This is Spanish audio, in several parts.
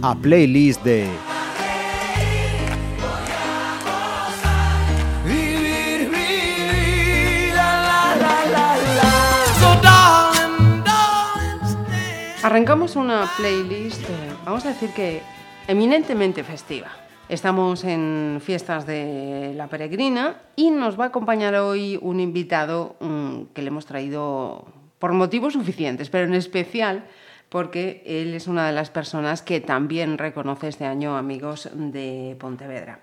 A playlist de So, darling, darling, stay. Arrancamos una playlist, eh, vamos a decir que eminentemente festiva. Estamos en fiestas de la peregrina y nos va a acompañar hoy un invitado mm, que le hemos traído por motivos suficientes, pero en especial porque él es una de las personas que también reconoce este año amigos de Pontevedra.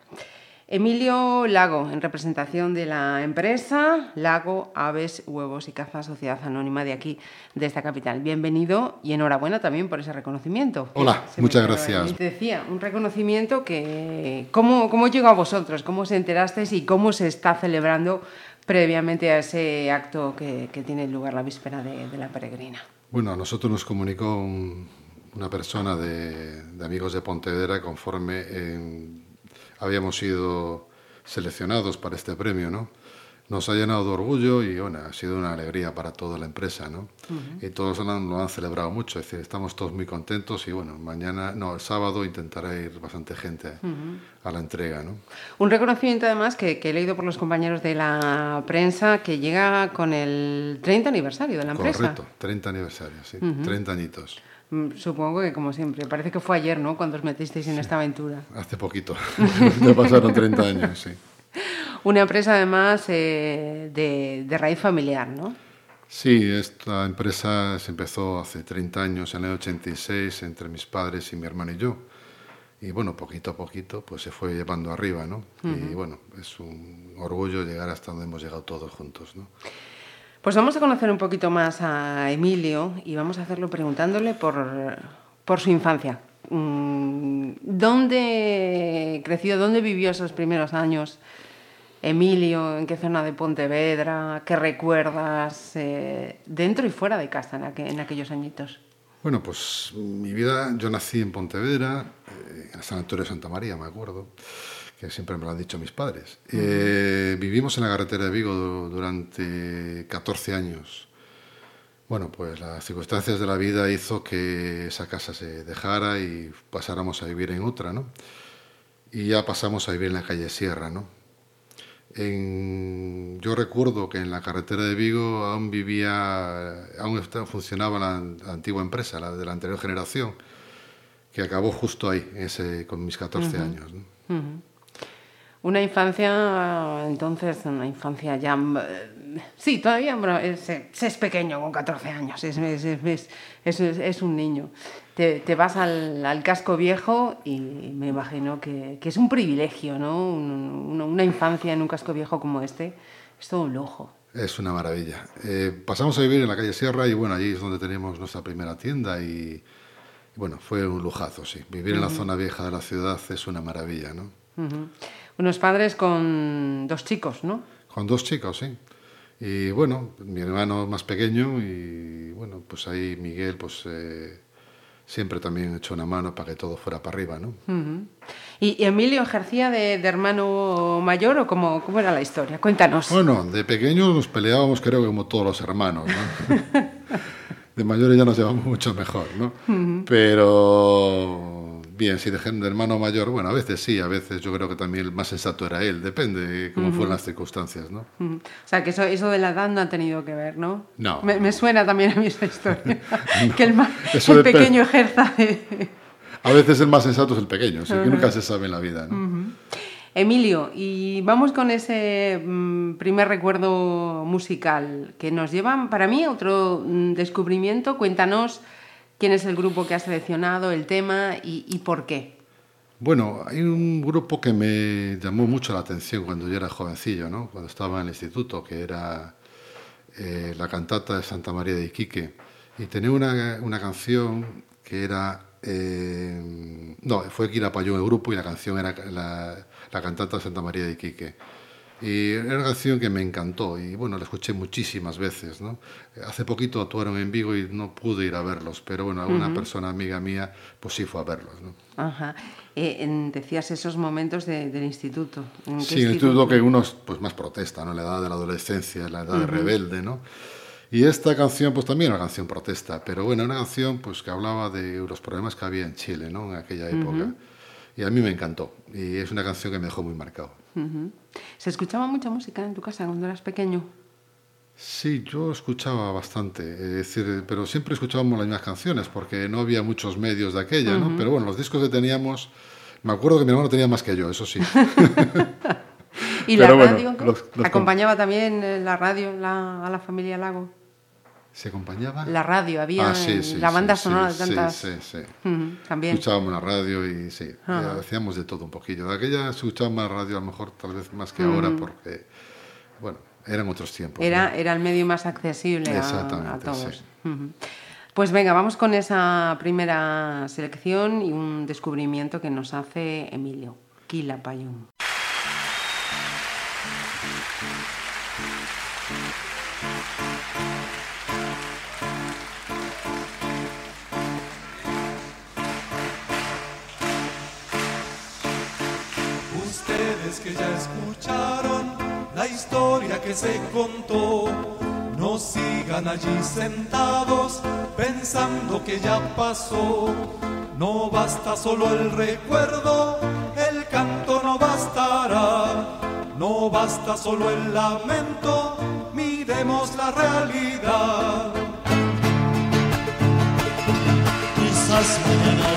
Emilio Lago, en representación de la empresa Lago Aves, Huevos y Caza Sociedad Anónima de aquí, de esta capital. Bienvenido y enhorabuena también por ese reconocimiento. Hola, Se muchas gracias. Te decía, un reconocimiento que... ¿Cómo, cómo llegó a vosotros? ¿Cómo se enterasteis y cómo se está celebrando previamente a ese acto que, que tiene lugar la víspera de, de la peregrina? Bueno, a nosotros nos comunicó un- una persona de, de amigos de Pontevedra conforme eh, habíamos sido seleccionados para este premio, ¿no? Nos ha llenado de orgullo y bueno, ha sido una alegría para toda la empresa, ¿no? Y todos lo han, lo han celebrado mucho, es decir, estamos todos muy contentos y bueno, mañana, no, el sábado intentará ir bastante gente a la entrega, ¿no? Un reconocimiento además que, que he leído por los compañeros de la prensa que llega con el 30 aniversario de la empresa. Correcto, 30 aniversario, sí, 30 añitos. Mm, Supongo que como siempre, parece que fue ayer, ¿no? Cuando os metisteis en esta aventura. Hace poquito, ya pasaron 30 años, sí. Una empresa además eh, de, de raíz familiar, ¿no? Sí, esta empresa se empezó hace 30 años, en el 86, entre mis padres y mi hermano y yo. Y bueno, poquito a poquito, pues se fue llevando arriba, ¿no? Y bueno, es un orgullo llegar hasta donde hemos llegado todos juntos, ¿no? Pues vamos a conocer un poquito más a Emilio y vamos a hacerlo preguntándole por, por su infancia. Mm, ¿Dónde creció, dónde vivió esos primeros años Emilio? ¿En qué zona de Pontevedra? ¿Qué recuerdas eh, dentro y fuera de casa en, aqu- en aquellos añitos? Bueno, pues mi vida, yo nací en Pontevedra, eh, en el Sanatorio de Santa María, me acuerdo, que siempre me lo han dicho mis padres. Eh, vivimos en la carretera de Vigo du- durante 14 años. Bueno, pues las circunstancias de la vida hizo que esa casa se dejara y pasáramos a vivir en otra, ¿no? Y ya pasamos a vivir en la calle Sierra, ¿no? En- yo recuerdo que en la carretera de Vigo aún vivía, aún funcionaba la, la antigua empresa, la de la anterior generación, que acabó justo ahí, ese, con mis 14 años. ¿no? Una infancia, entonces, una infancia ya... eh, Sí, todavía bueno, es, es pequeño con 14 años, es, es, es, un niño. Te, te vas al, al casco viejo y me imagino que, que es un privilegio, ¿no? Un- una, infancia en un casco viejo como este es todo un lujo. Es una maravilla. Eh, pasamos a vivir en la calle Sierra y bueno, allí es donde teníamos nuestra primera tienda y, y bueno, fue un lujazo, sí. Vivir en la zona vieja de la ciudad es una maravilla, ¿no? Ujú. Unos padres con dos chicos, ¿no? Con dos chicos, sí. Y bueno, mi hermano más pequeño y bueno, pues ahí Miguel pues eh, siempre también echó una mano para que todo fuera para arriba, ¿no? ¿Y, y Emilio ejercía de, de hermano mayor o cómo, cómo era la historia? Cuéntanos. Bueno, de pequeños nos peleábamos creo que como todos los hermanos, ¿no? De mayores ya nos llevamos mucho mejor, ¿no? Pero bien, si de gen- de hermano mayor, bueno, a veces sí, a veces yo creo que también el más sensato era él, depende de cómo fueron las circunstancias, ¿no? Ujú. O sea, que eso, eso de la edad no ha tenido que ver, ¿no? No. Me, me suena también a mí esa historia. que el, Eso el pequeño ejerza de... A veces el más sensato es el pequeño, así que nunca se sabe en la vida, ¿no? Emilio, y vamos con ese mm, primer recuerdo musical que nos lleva, para mí, a otro mm, descubrimiento. Cuéntanos quién es el grupo que has seleccionado, el tema y, y por qué. Bueno, hay un grupo que me llamó mucho la atención cuando yo era jovencillo, ¿no? Cuando estaba en el instituto, que era eh, la cantata de Santa María de Iquique. Y tenía una, una canción que era... eh, no, fue Quirapayún el grupo y la canción era la, la cantata de Santa María de Iquique. Y era una canción que me encantó y bueno, la escuché muchísimas veces. ¿no? Hace poquito actuaron en Vigo y no pude ir a verlos, pero bueno, alguna persona amiga mía pues sí fue a verlos. ¿no? Ajá. Eh, en- decías esos momentos de- del instituto. ¿En Sí, el instituto que uno pues, más protesta, ¿no? la edad de la adolescencia, la edad de rebelde. ¿no? Y esta canción pues también era una canción protesta, pero bueno, una canción pues que hablaba de los problemas que había en Chile ¿no? en aquella época. Y a mí me encantó y es una canción que me dejó muy marcado. ¿Se escuchaba mucha música en tu casa cuando eras pequeño? Sí, yo escuchaba bastante, es decir, pero siempre escuchábamos las mismas canciones porque no había muchos medios de aquella, ¿no? Pero bueno, los discos que teníamos, me acuerdo que mi hermano tenía más que yo, eso sí. ¿Y la Pero bueno, radio? los- los- ¿Acompañaba también eh, la radio la- a la familia Lago? ¿Se acompañaba? La radio, había Ah, sí, sí, la sí, banda sí, sonora de sí, tantas... Sí, sí, Ujú, también. Escuchábamos la radio y sí, eh, hacíamos de todo un poquillo. De aquella escuchábamos más radio a lo mejor tal vez más que ahora porque, bueno, eran otros tiempos. ¿no? Era, era el medio más accesible a, a todos. sí. Pues venga, vamos con esa primera selección y un descubrimiento que nos hace Emilio. Quilapayún. Que ya escucharon la historia que se contó, no sigan allí sentados pensando que ya pasó. No basta solo el recuerdo, el canto no bastará. No basta solo el lamento, miremos la realidad. Quizás mañana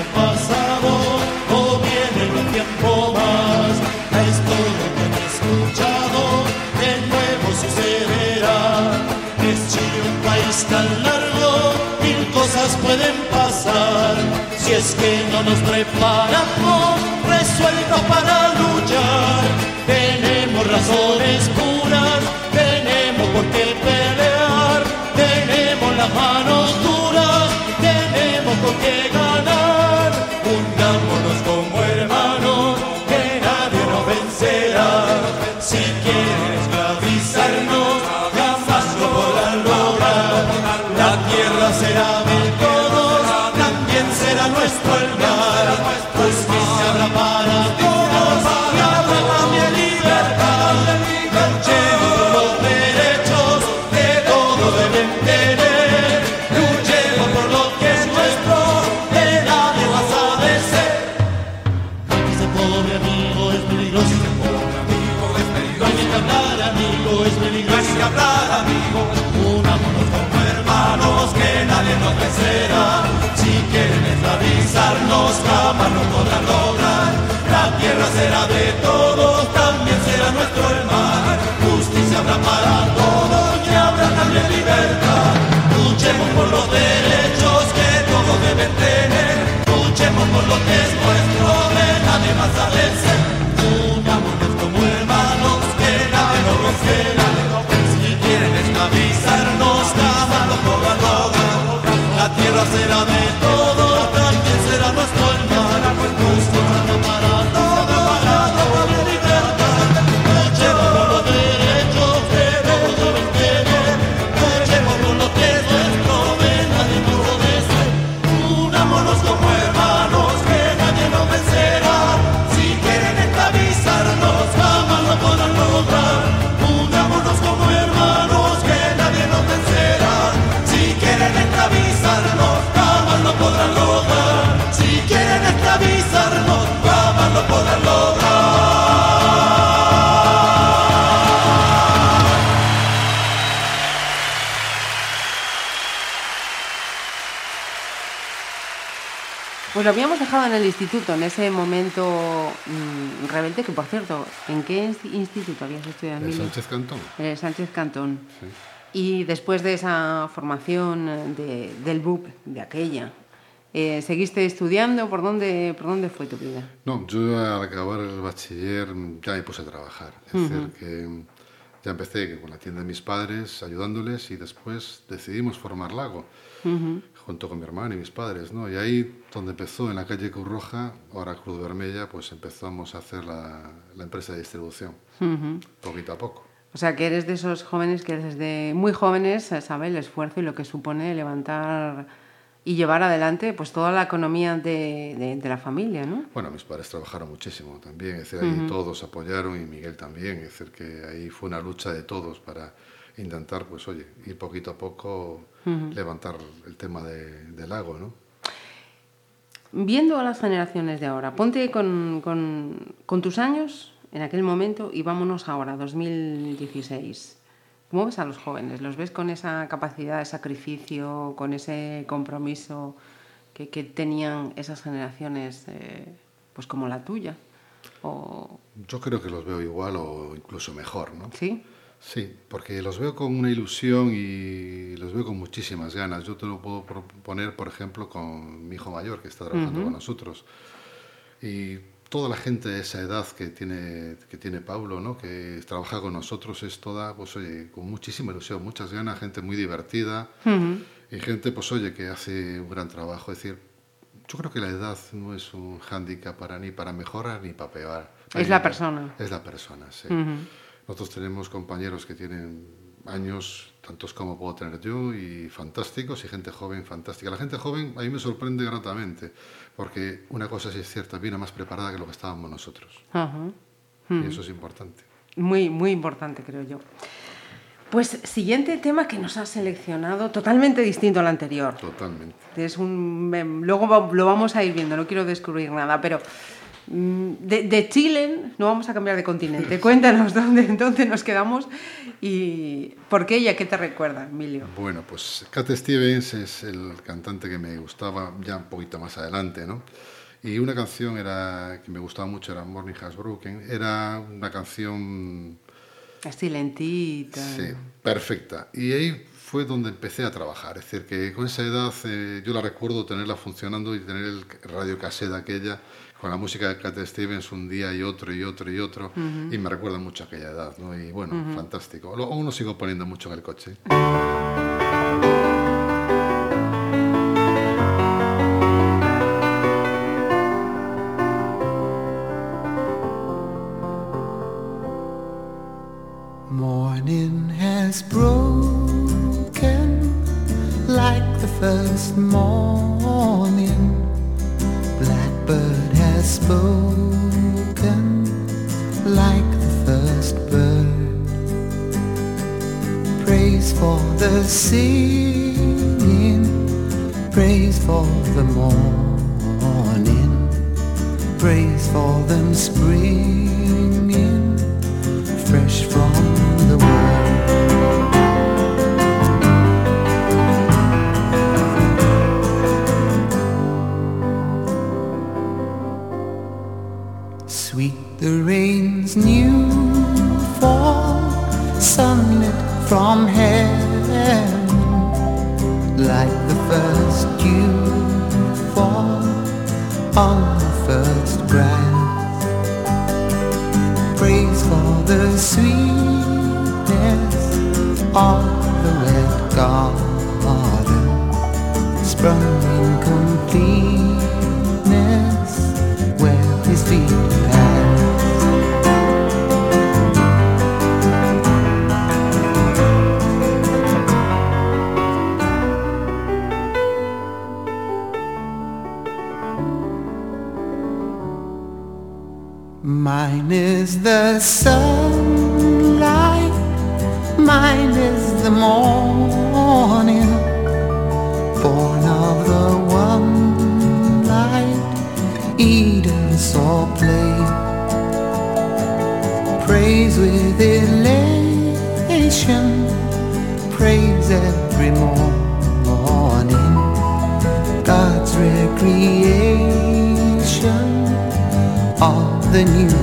pueden pasar. Si es que no nos preparamos, resueltos para luchar. Tenemos razones todos, también será nuestro el mar. Justicia habrá para todos y habrá también libertad. Luchemos por los derechos que todos deben tener. Luchemos por lo que es nuestro, de nadie más de ser. Unámonos como hermanos, que nadie nos vencerá. Si quieren esclavizarnos, jamás lo podrán lograr. La tierra será de todos, también será nuestro el mar. Lo habíamos dejado en el instituto, en ese momento mm, rebelde, que por cierto, ¿en qué inst- instituto habías estudiado, Emilio? Sánchez Cantón. En el Sánchez Cantón. Sí. Y después de esa formación eh, de- del BUP, de aquella, eh, ¿seguiste estudiando? ¿Por dónde, ¿Por dónde fue tu vida? No, yo al acabar el bachiller ya me puse a trabajar. Es decir, que ya empecé con la tienda de mis padres ayudándoles y después decidimos formar Lago. Junto con mi hermano y mis padres, ¿no? Y ahí donde empezó, en la calle Cruz Roja, ahora Cruz Vermella, pues empezamos a hacer la, la empresa de distribución, poquito a poco. O sea, que eres de esos jóvenes que desde muy jóvenes eh, sabe el esfuerzo y lo que supone levantar y llevar adelante pues toda la economía de, de- de la familia, ¿no? Bueno, mis padres trabajaron muchísimo también, es decir, ahí todos apoyaron y Miguel también, es decir, que ahí fue una lucha de todos para intentar, pues oye, ir poquito a poco levantar el tema de- del lago, ¿no? Viendo a las generaciones de ahora, ponte con, con- con tus años en aquel momento y vámonos ahora, 2016. ¿Cómo ves a los jóvenes? ¿Los ves con esa capacidad de sacrificio, con ese compromiso que, que tenían esas generaciones, eh, pues como la tuya? O, Yo creo que los veo igual o incluso mejor, ¿no? ¿Sí? Sí, porque los veo con una ilusión y los veo con muchísimas ganas. Yo te lo puedo proponer, por ejemplo, con mi hijo mayor que está trabajando con nosotros. Y toda la gente de esa edad que tiene, que tiene Pablo, ¿no? que trabaja con nosotros, es toda, pues oye, con muchísima ilusión, muchas ganas, gente muy divertida y gente, pues oye, que hace un gran trabajo. Es decir, yo creo que la edad no es un hándicap para ni para mejorar ni para peor. Es la persona. Es la persona, sí. Nosotros tenemos compañeros que tienen años, tantos como puedo tener yo, y fantásticos, y gente joven fantástica. La gente joven a mí me sorprende gratamente, porque una cosa sí es cierta, viene más preparada que lo que estábamos nosotros. Ajá. Y eso es importante. Muy, muy importante, creo yo. Pues siguiente tema que nos has seleccionado, totalmente distinto al anterior. Totalmente. Es un, luego lo vamos a ir viendo, no quiero descubrir nada, pero de, de Chile no vamos a cambiar de continente. Cuéntanos dónde, dónde nos quedamos y por qué y a qué te recuerda, Emilio. Bueno, pues Cat Stevens es el cantante que me gustaba ya un poquito más adelante, ¿no? Y una canción era, que me gustaba mucho era Morning Has Broken. Era una canción Así lentita. Sí, perfecta. Y ahí fue donde empecé a trabajar. Es decir, que con esa edad eh, yo la recuerdo tenerla funcionando y tener el radio cassette aquella con la música de Cat Stevens un día y otro y otro y otro. Y me recuerda mucho a aquella edad, ¿no? Y bueno, fantástico. Lo- Aún lo sigo poniendo mucho en el coche. Morning has broken like the first morning. Blackbird has spoken like the first bird. Praise for the singing, praise for the morning, praise for them springing fresh from from heaven, like the first dew fall on the first grass. Praise for the sweetness of the red garden, sprung in completeness Mine is the sunlight, mine is the morning, born of the one light Eden saw play. Praise with elation, praise every morning, God's recreation of the new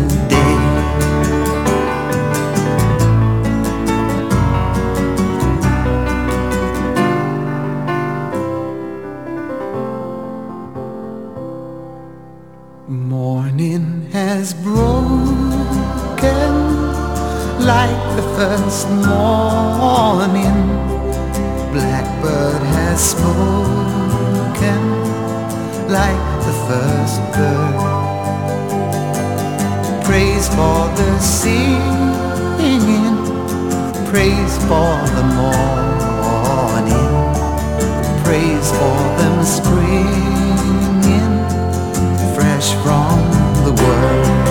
springing fresh from the world.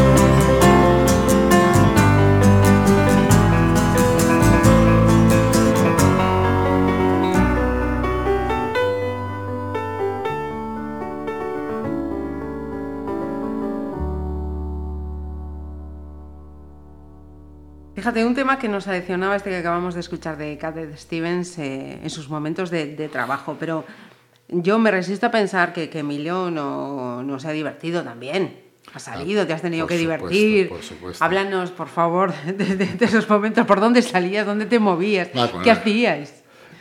Fíjate, un tema que nos adicionaba este que acabamos de escuchar de Cat Stevens eh, en sus momentos de, de trabajo, pero yo me resisto a pensar que, que Emilio no, no se ha divertido también. Ha salido, te has tenido Ah, que supuesto, divertir. por supuesto. Háblanos, por favor, de, de- de esos momentos. ¿Por dónde salías? ¿Dónde te movías? Ah, ¿Qué la- hacíais?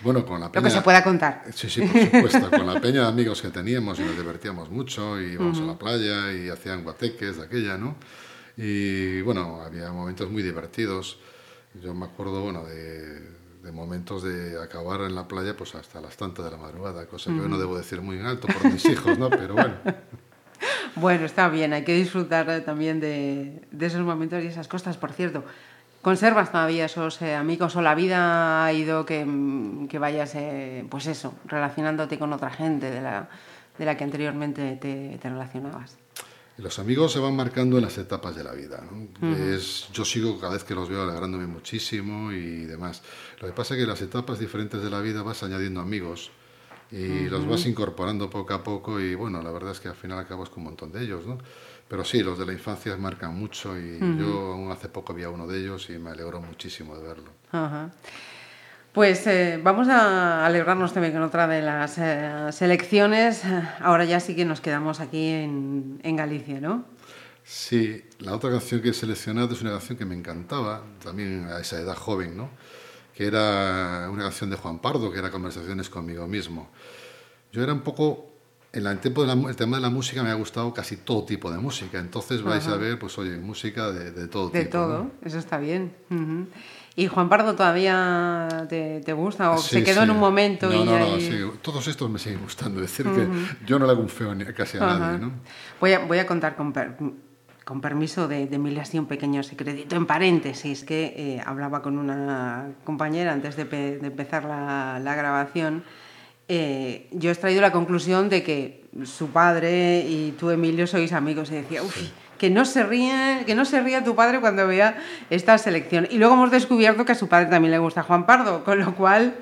Bueno, con la Lo peña... que se pueda contar. Sí, sí, por supuesto. Con la peña de amigos que teníamos y nos divertíamos mucho, y íbamos a la playa y hacían guateques de aquella, ¿no? Y bueno, había momentos muy divertidos. Yo me acuerdo, bueno, de, de momentos de acabar en la playa pues hasta las tantas de la madrugada, cosa que hoy no debo decir muy en alto por mis hijos, ¿no? Pero bueno. Bueno, está bien, hay que disfrutar eh, también de, de esos momentos y esas cosas. Por cierto, ¿conservas todavía esos eh, amigos o la vida ha ido que, mm, que vayas, eh, pues eso, relacionándote con otra gente de la, de la que anteriormente te, te relacionabas? Los amigos se van marcando en las etapas de la vida. ¿no? es, yo sigo cada vez que los veo alegrándome muchísimo y demás. Lo que pasa es que en las etapas diferentes de la vida vas añadiendo amigos y los vas incorporando poco a poco y bueno, la verdad es que al final acabas con un montón de ellos. ¿no? Pero sí, los de la infancia marcan mucho y yo aún hace poco vi a uno de ellos y me alegró muchísimo de verlo. Ajá. Pues eh, vamos a alegrarnos también con otra de las eh, selecciones. Ahora ya sí que nos quedamos aquí en, en Galicia, ¿no? Sí, la otra canción que he seleccionado es una canción que me encantaba, también a esa edad joven, ¿no? que era una canción de Juan Pardo, que era Conversaciones conmigo mismo. Yo era un poco, en el, tiempo de la el tema de la música me ha gustado casi todo tipo de música, entonces vais a ver, pues oye, música de, de todo De tipo. todo, ¿no? eso está bien. Ujú. ¿Y Juan Pardo todavía te, te gusta o Sí, se quedó sí. en un momento no, y no, no, ahí- sí, todos estos me siguen gustando, es decir, que yo no le hago un feo casi a Ajá. nadie, ¿no? Voy a, voy a contar con, per- con permiso de, de Emilia así un pequeño secretito en paréntesis que eh, hablaba con una compañera antes de, pe- de empezar la, la grabación. Eh, yo he extraído la conclusión de que su padre y tú, Emilio, sois amigos. Y decía, uff, que no se ríe, que no se ría tu padre cuando vea esta selección. Y luego hemos descubierto que a su padre también le gusta Juan Pardo, con lo cual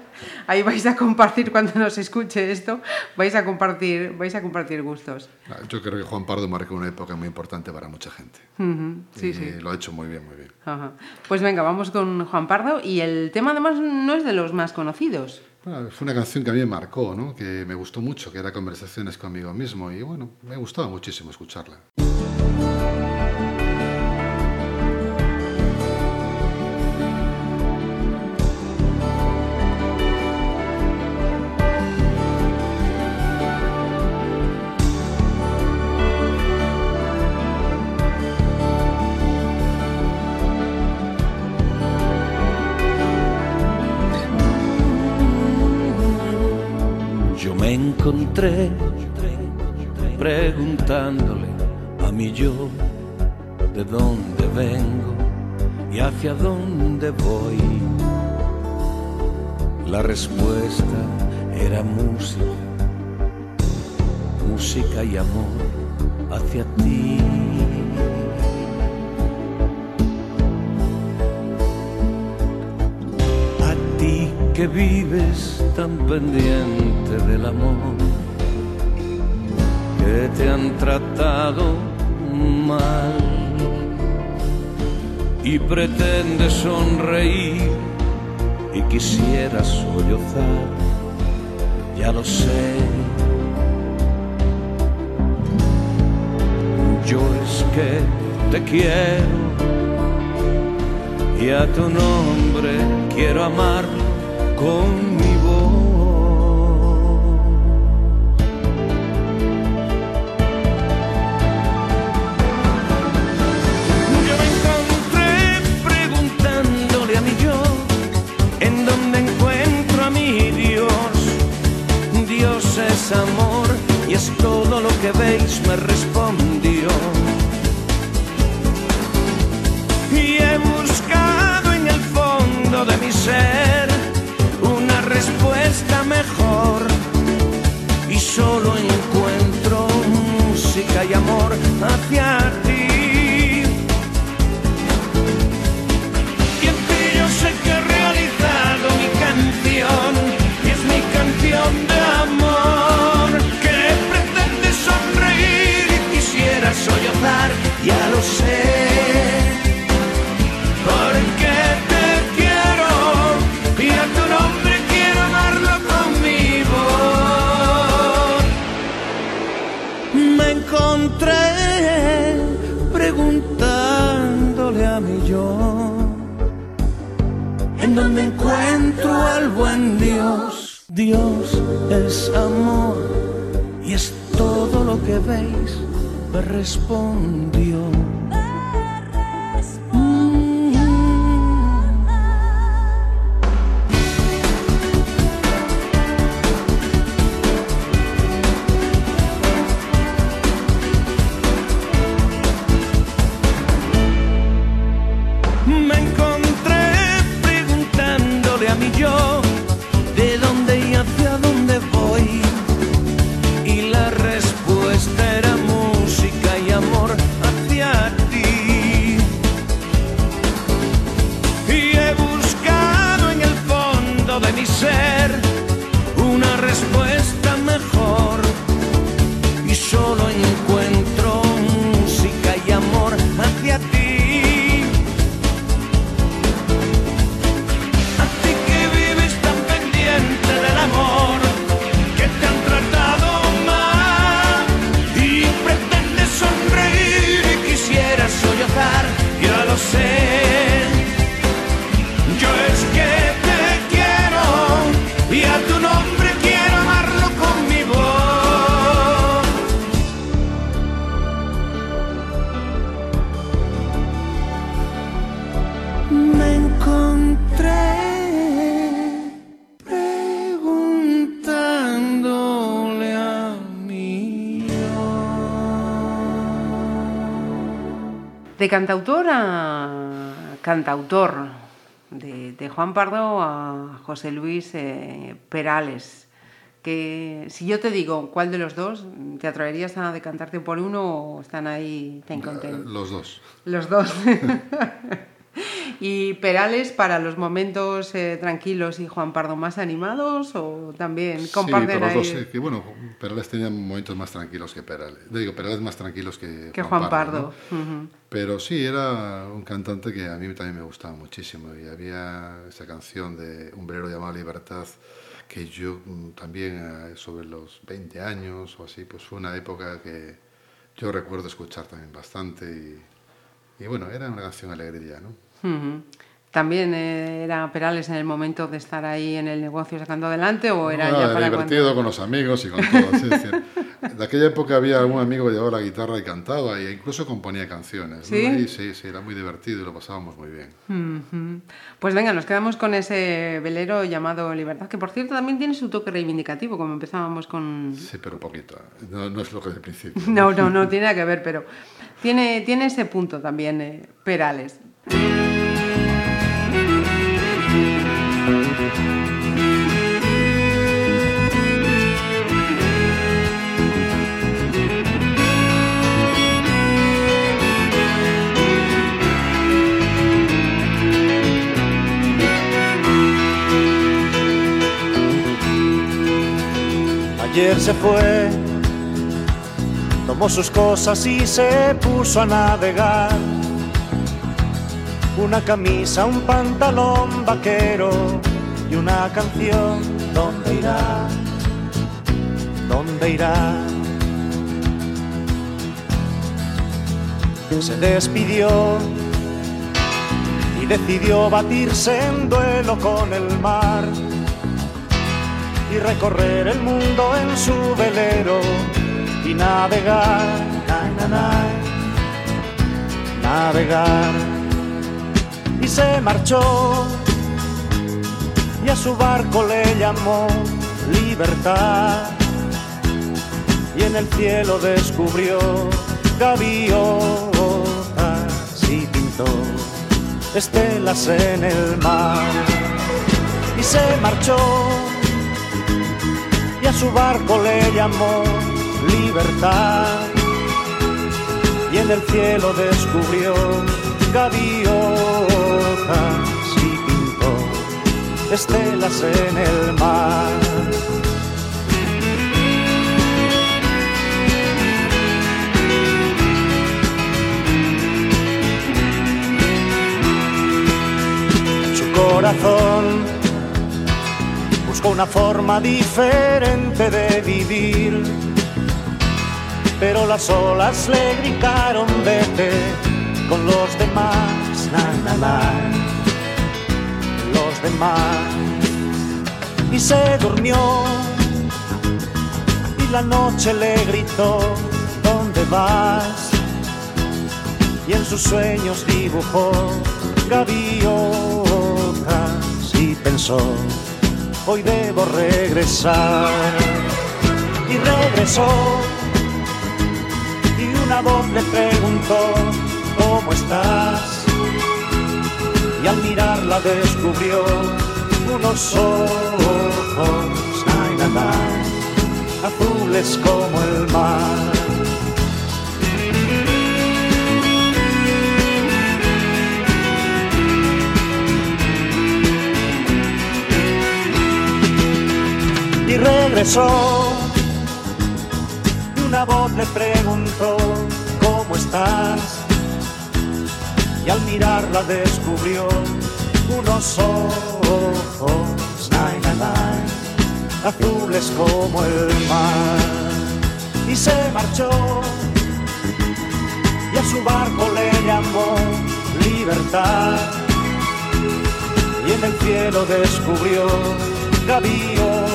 ahí vais a compartir cuando nos escuche esto, vais a compartir, vais a compartir gustos. Ah, Yo creo que Juan Pardo marcó una época muy importante para mucha gente. Ujú, Sí, y sí. lo ha hecho muy bien, muy bien. Ajá. Pues venga, vamos con Juan Pardo y el tema además no es de los más conocidos. Bueno, fue una canción que a mí me marcó, ¿no? que me gustó mucho, que era Conversaciones conmigo mismo y bueno, me gustaba muchísimo escucharla. Yo me encontré preguntándole a mi yo de dónde vengo y hacia dónde voy. La respuesta era música, música y amor hacia ti. A ti que vives tan pendiente del amor, que te han tratado y pretendes sonreír y quisieras sollozar, ya lo sé. Yo es que te quiero y a tu nombre quiero amar con mi es todo lo que veis, me respondió. Y he buscado en el fondo de mi ser una respuesta mejor. Y solo encuentro música y amor hacia ya lo sé. Porque te quiero y a tu nombre quiero amarlo conmigo. Me encontré preguntándole a mi yo en donde encuentro al buen Dios. Dios es amor y es todo lo que veis, respondió. Cantautor a cantautor, de, de Juan Pardo a José Luis eh, Perales. Que si yo te digo cuál de los dos, ¿te atreverías a decantarte por uno o están ahí ten content? Los dos. Los dos. ¿Y Perales para los momentos eh, tranquilos y Juan Pardo más animados o también comparten sí, pero ahí? los dos, sí, que bueno, Perales tenía momentos más tranquilos que Perales. Digo, Perales más tranquilos que, que Juan Pardo. ¿no? Ujú. Pero sí, era un cantante que a mí también me gustaba muchísimo. Y había esa canción de Un velero llamado Libertad, que yo mm, también, eh, sobre los 20 años o así, pues fue una época que yo recuerdo escuchar también bastante. Y, y bueno, era una canción alegría, ¿no? Ujú. ¿También eh, era Perales en el momento de estar ahí en el negocio sacando adelante o era No, ya para divertido cuando... con los amigos y con todo. es decir, de aquella época había algún amigo que llevaba la guitarra y cantaba e incluso componía canciones. ¿no? ¿Sí? Y sí, sí, era muy divertido y lo pasábamos muy bien. Ujú. Pues venga, nos quedamos con ese velero llamado Libertad, que por cierto también tiene su toque reivindicativo, como empezábamos con... Sí, pero poquito. No, no es lo que del principio. No, no, no tiene nada que ver, pero tiene, tiene ese punto también, eh, Perales. Ayer se fue, tomó sus cosas y se puso a navegar. Una camisa, un pantalón vaquero y una canción. ¿Dónde irá? ¿Dónde irá? Se despidió y decidió batirse en duelo con el mar y recorrer el mundo en su velero y navegar, na, na, na, navegar. Y se marchó y a su barco le llamó libertad y en el cielo descubrió gaviotas y pintó estelas en el mar y se marchó su barco le llamó libertad y en el cielo descubrió gaviotas y pintó estelas en el mar. Su corazón buscó una forma diferente de vivir, pero las olas le gritaron vete con los demás, na, na, los demás, y se durmió. Y la noche le gritó, ¿dónde vas? Y en sus sueños dibujó gaviotas y pensó, hoy debo regresar. Y regresó y una voz le preguntó, ¿cómo estás? Y al mirarla descubrió unos ojos, azules como el mar. Y regresó. Y una voz le preguntó, ¿cómo estás? Y al mirarla descubrió unos ojos, nay, nay, azules como el mar. Y se marchó y a su barco le llamó libertad. Y en el cielo descubrió gaviotas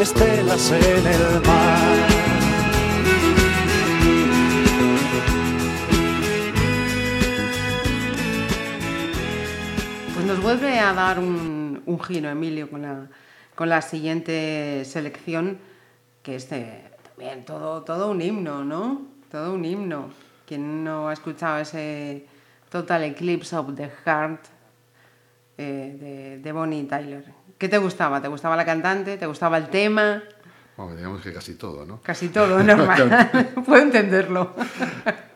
estelas en el mar. Pues nos vuelve a dar un, giro, Emilio, con la, con la siguiente selección, que es también todo, todo un himno, ¿no? Todo un himno. ¿Quién no ha escuchado ese Total Eclipse of the Heart eh, de, de Bonnie Tyler? ¿Qué te gustaba? ¿Te gustaba la cantante? ¿Te gustaba el tema? Bueno, digamos que casi todo, ¿no? Casi todo, normal. Puedo entenderlo.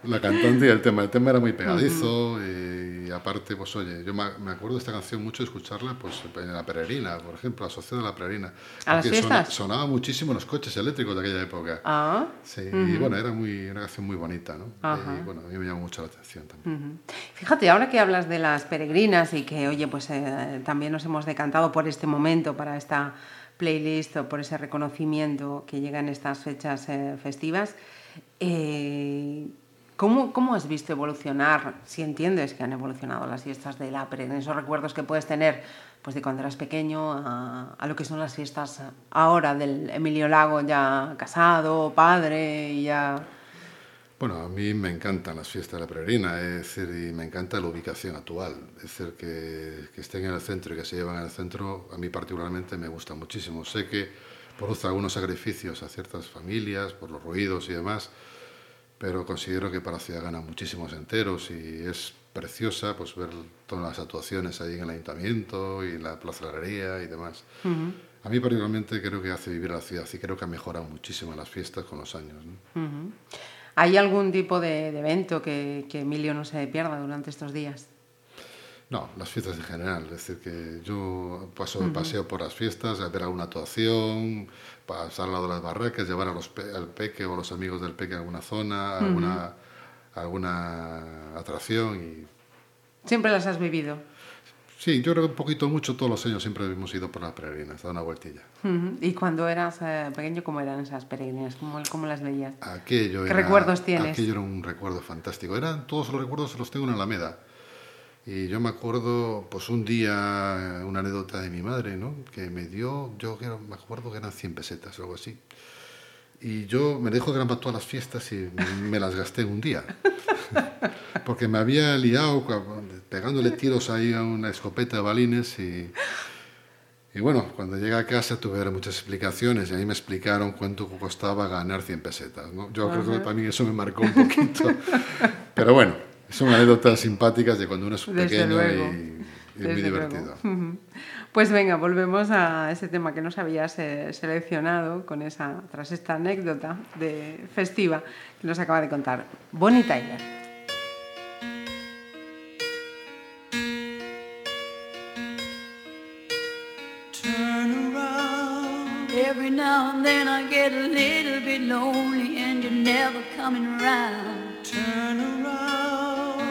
La cantante y el tema. El tema era muy pegadizo y aparte, pues oye, yo me acuerdo de esta canción mucho de escucharla pues, en la peregrina, por ejemplo, asociada a la peregrina. ¿A las sonaba muchísimo en los coches eléctricos de aquella época. Ah, Sí, y bueno, era muy, una canción muy bonita, ¿no? Ajá. Y bueno, a mí me llamó mucho la atención también. Fíjate, ahora que hablas de las peregrinas y que, oye, pues eh, también nos hemos decantado por este momento, para esta playlist o por ese reconocimiento que llega en estas fechas eh, festivas, eh, ¿cómo, ¿cómo has visto evolucionar, si entiendes que han evolucionado las fiestas de la peregrina, esos recuerdos que puedes tener pues de cuando eras pequeño a, a lo que son las fiestas ahora del Emilio Lago ya casado, padre y ya... Bueno, a mí me encantan las fiestas de la peregrina, es decir, y me encanta la ubicación actual. Es decir, que, que estén en el centro y que se llevan en el centro, a mí particularmente me gusta muchísimo. Sé que produce algunos sacrificios a ciertas familias por los ruidos y demás, pero considero que para la ciudad gana muchísimos enteros y es preciosa pues ver todas las actuaciones ahí en el ayuntamiento y la plaza de la Galería y demás. A mí particularmente creo que hace vivir a la ciudad y creo que ha mejorado muchísimo las fiestas con los años. ¿Hay algún tipo de, de evento que, que Emilio no se pierda durante estos días? No, las fiestas en general. Es decir, que yo paso de paseo por las fiestas, a ver alguna actuación, pasar al lado de las barracas, llevar a los pe- al peque o a los amigos del peque a alguna zona, alguna, alguna atracción. Y... Siempre las has vivido. Sí, yo creo que un poquito mucho todos los años siempre hemos ido por las peregrinas, dar una vueltilla. Ujú. ¿Y cuando eras eh, pequeño, cómo eran esas peregrinas? ¿Cómo, cómo las veías? Aquello ¿Qué era- recuerdos tienes? Aquello era un recuerdo fantástico. Eran, todos los recuerdos los tengo en Alameda. Y yo me acuerdo, pues un día, una anécdota de mi madre, ¿no? Que me dio, yo me acuerdo que eran 100 pesetas o algo así. Y yo me dejó de eran para todas las fiestas y me las gasté un día. Porque me había liado pegándole tiros ahí a una escopeta de balines y... Y bueno, cuando llegué a casa tuve que dar muchas explicaciones y ahí me explicaron cuánto costaba ganar 100 pesetas. ¿no? Yo creo que para mí eso me marcó un poquito. Pero bueno, son anécdotas simpáticas de cuando uno es Desde pequeño luego. y, y es muy divertido. luego. Pues venga, volvemos a ese tema que nos habías eh, seleccionado con esa, tras esta anécdota de festiva que nos acaba de contar Bonnie Tyler. Turn around. Every now and then I get a little bit lonely and you're never coming around. Turn around.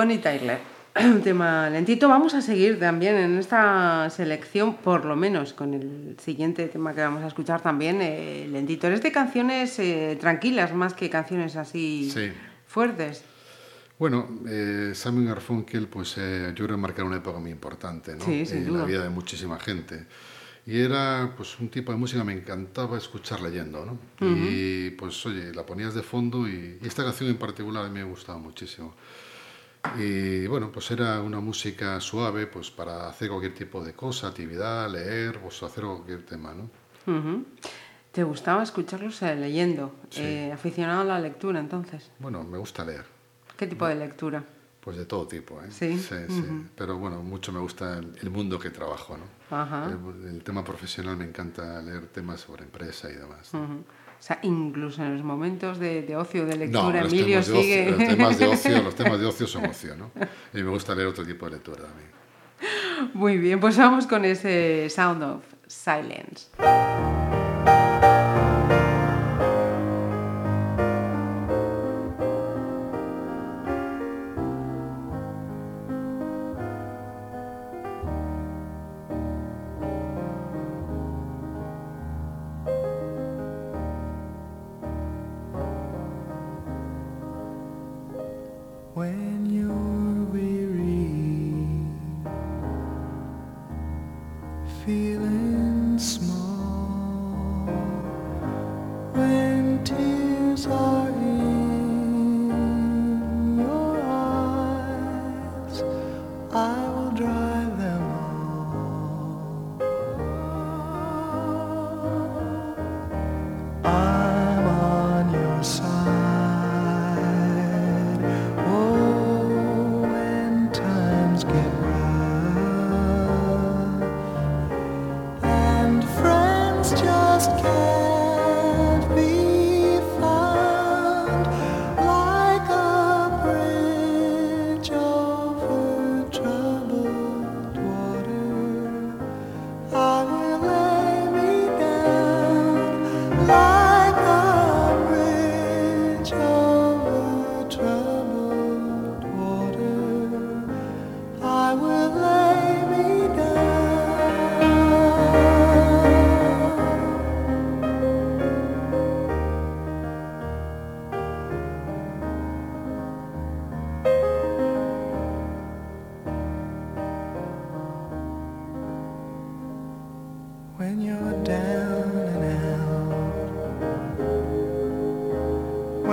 Bonnie Tyler, un tema lentito. Vamos a seguir también en esta selección, por lo menos con el siguiente tema que vamos a escuchar también, eh, lentito. Eres de canciones eh, tranquilas más que canciones así Sí. fuertes. Bueno, eh, Simon Garfunkel, pues eh, yo creo que marcar una época muy importante, ¿no? Sí, en duda. la vida de muchísima gente. Y era pues un tipo de música que me encantaba escuchar leyendo, ¿no? Y pues oye, la ponías de fondo y, y esta canción en particular a mí me gustaba muchísimo. Y bueno, pues era una música suave pues para hacer cualquier tipo de cosa, actividad, leer, pues hacer cualquier tema, ¿no? Uh -huh. ¿Te gustaba escucharlos eh, leyendo? Sí. Eh, ¿Aficionado a la lectura entonces? Bueno, me gusta leer. ¿Qué tipo de lectura? Pues de todo tipo, ¿eh? Sí. Sí. Uh -huh. Pero bueno, mucho me gusta el, el mundo que trabajo, ¿no? Ajá. El, el, tema profesional me encanta leer temas sobre empresa y demás. ¿no? Uh -huh. O sea, incluso en los momentos de, ocio, de lectura, no, Emilio sigue... Los, temas de ocio, los temas de ocio son ocio, ¿no? Y me gusta leer otro tipo de lectura también. Muy bien, pues vamos con ese Sound of Silence.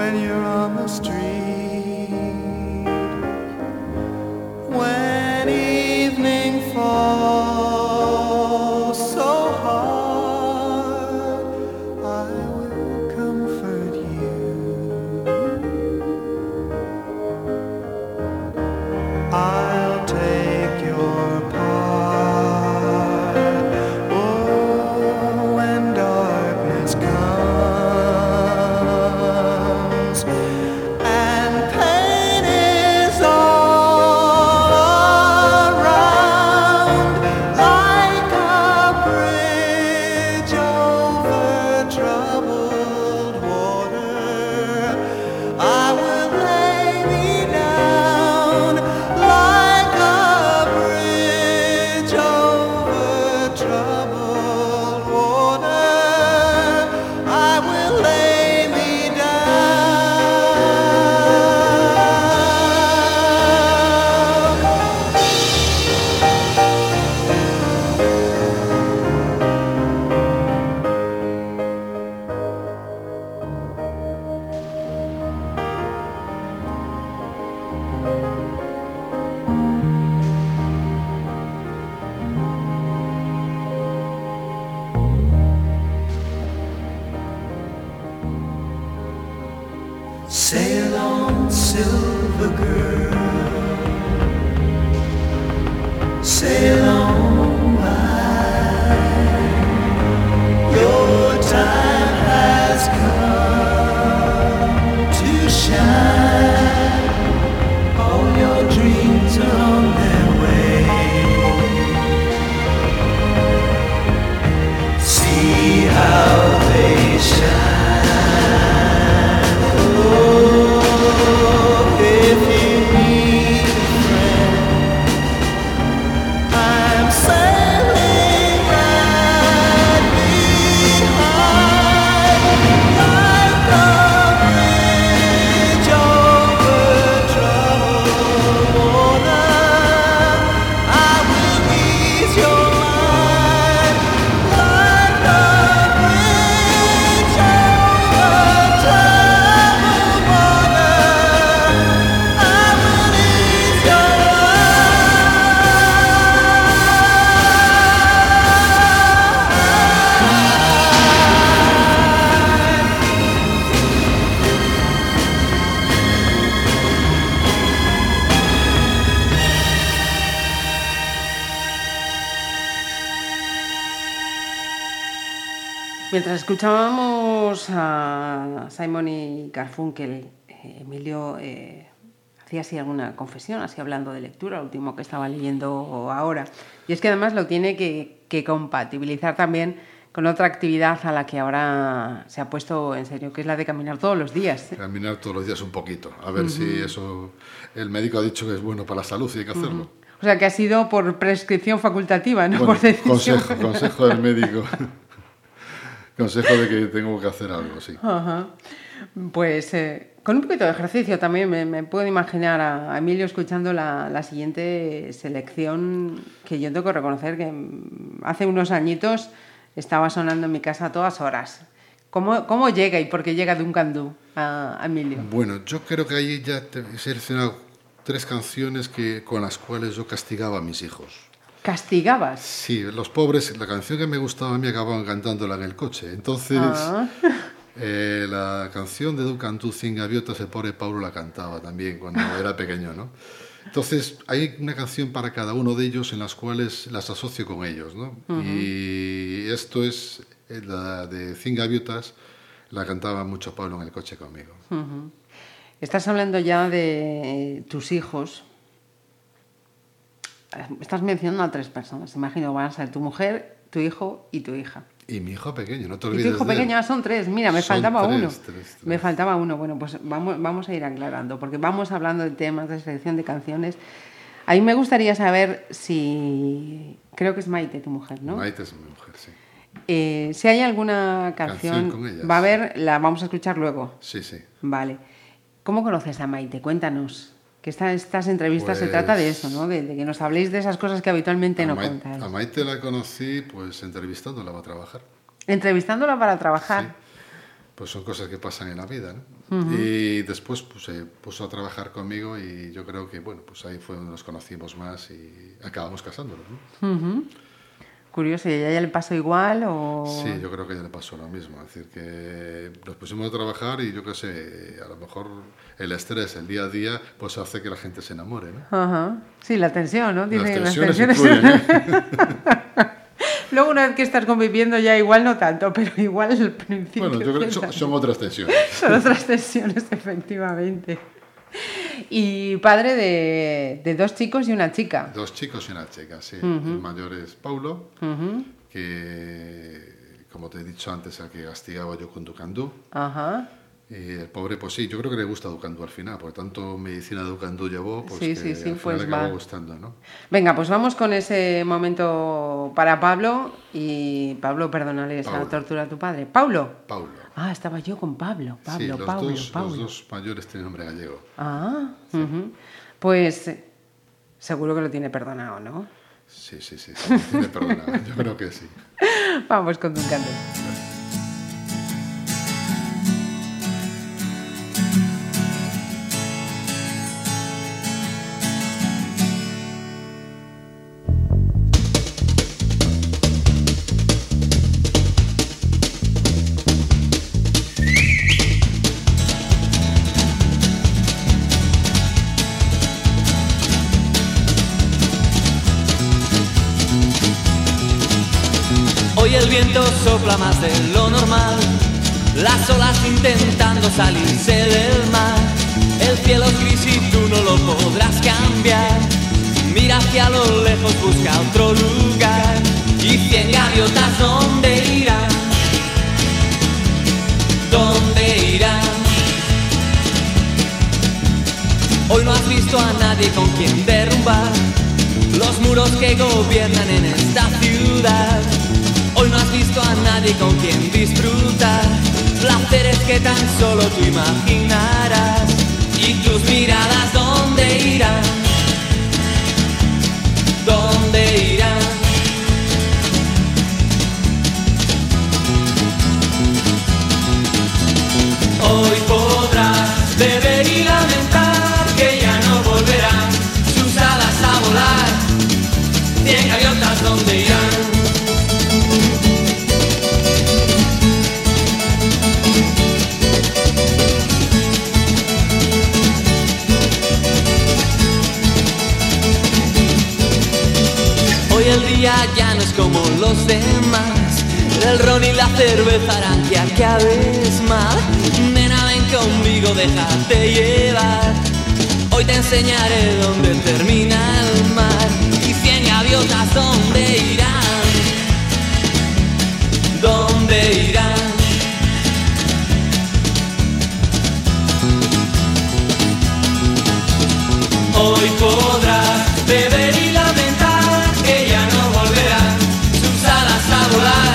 when you're on the street. Escuchábamos a Simon y Garfunkel, eh, Emilio eh, hacía así alguna confesión, así hablando de lectura, lo último que estaba leyendo ahora. Y es que además lo tiene que, que compatibilizar también con otra actividad a la que ahora se ha puesto en serio, que es la de caminar todos los días. Caminar todos los días un poquito, a ver si eso... El médico ha dicho que es bueno para la salud y hay que hacerlo. O sea, que ha sido por prescripción facultativa, no Bueno, por decisión. consejo, consejo del médico. consejo de que tengo que hacer algo, sí. Ajá. Pues eh, con un poquito de ejercicio también me, me puedo imaginar a, a Emilio escuchando la, la siguiente selección que yo tengo que reconocer que mm, hace unos añitos estaba sonando en mi casa a todas horas. ¿Cómo, cómo llega y por qué llega Duncan Du a, a Emilio? Bueno, yo creo que ahí ya he seleccionado tres canciones que, con las cuales yo castigaba a mis hijos. ¿Castigabas? Sí, los pobres, la canción que me gustaba a mí acababan cantándola en el coche. Entonces, Ah. eh, la canción de Duncan Du, Cien Gaviotas, el pobre Paulo la cantaba también cuando era pequeño, ¿no? Entonces, hay una canción para cada uno de ellos en las cuales las asocio con ellos, ¿no? Y esto es eh, la de Cien Gaviotas, la cantaba mucho Pablo en el coche conmigo. Estás hablando ya de tus hijos. Estás mencionando a tres personas. Imagino van a ser tu mujer, tu hijo y tu hija. Y mi hijo pequeño, no te Y olvides tu hijo de él. pequeño ah, son tres. Mira, me Son faltaba tres, uno. tres, tres. Me faltaba uno. Bueno, pues vamos, vamos a ir aclarando, porque vamos hablando de temas de selección de canciones. A mí me gustaría saber si. Creo que es Maite, tu mujer, ¿no? Maite es mi mujer, sí. Eh, si hay alguna canción. Canción con ellas. Va a haber, la vamos a escuchar luego. Sí, sí. Vale. ¿Cómo conoces a Maite? Cuéntanos. Que esta- estas entrevistas se Pues- trata de eso, ¿no? De, de que nos habléis de esas cosas que habitualmente no Mai- contáis. a Maite la conocí pues entrevistándola para trabajar. Entrevistándola para trabajar. Sí. Pues son cosas que pasan en la vida, ¿no? Y después pues, se puso a trabajar conmigo y yo creo que, bueno, pues ahí fue donde nos conocimos más y acabamos casándonos, ¿no? Curioso, ¿y a ella le pasó igual o...? Sí, yo creo que ya le pasó lo mismo. Es decir, que nos pusimos a trabajar y yo qué sé, a lo mejor el estrés, el día a día, pues hace que la gente se enamore, ¿no? Ajá. Sí, la tensión, ¿no? Las tensiones ¿eh? Luego una vez que estás conviviendo ya igual no tanto, pero igual al principio... Bueno, yo creo que son otras tensiones. Son otras tensiones, efectivamente. Y padre de, de dos chicos y una chica. Dos chicos y una chica, sí. El mayor es Paulo, que, como te he dicho antes, al que castigaba yo con Ducandú. Ajá. Y el pobre, pues sí, yo creo que le gusta Ducandú al final, porque tanto medicina Ducandú llevó, pues Sí, que sí, sí, al final pues le acabó gustando, ¿no? Venga, pues vamos con ese momento para Pablo. Y Pablo, perdónale esa Paulo. tortura a tu padre. Pablo. Paulo. Ah, estaba yo con Pablo. Pablo, sí, los, Pablo, dos, Pablo. los dos mayores tienen nombre gallego. Ah, ujú. pues eh, seguro que lo tiene perdonado, ¿no? Sí, sí, sí, sí, tiene perdonado, yo creo que sí. Vamos con Duncan Du. Hoy el viento sopla más de lo normal, las olas intentando salirse del mar. El cielo es gris y tú no lo podrás cambiar. Mira hacia lo lejos, busca otro lugar. Y cien gaviotas, ¿dónde irán? ¿Dónde irán? Hoy no has visto a nadie con quien derrumbar los muros que gobiernan en esta ciudad. Hoy no has visto a nadie con quien disfrutar placeres que tan solo tú imaginarás. Y tus miradas, ¿dónde irán? ¿Dónde irán? Hoy podrás beber y lamentar como los demás. El ron y la cerveza harán que acabes mal. Nena, ven conmigo, déjate llevar. Hoy te enseñaré dónde termina el mar y cien gaviotas dónde irán. ¿Dónde irán? Hoy podrás beber y la volar.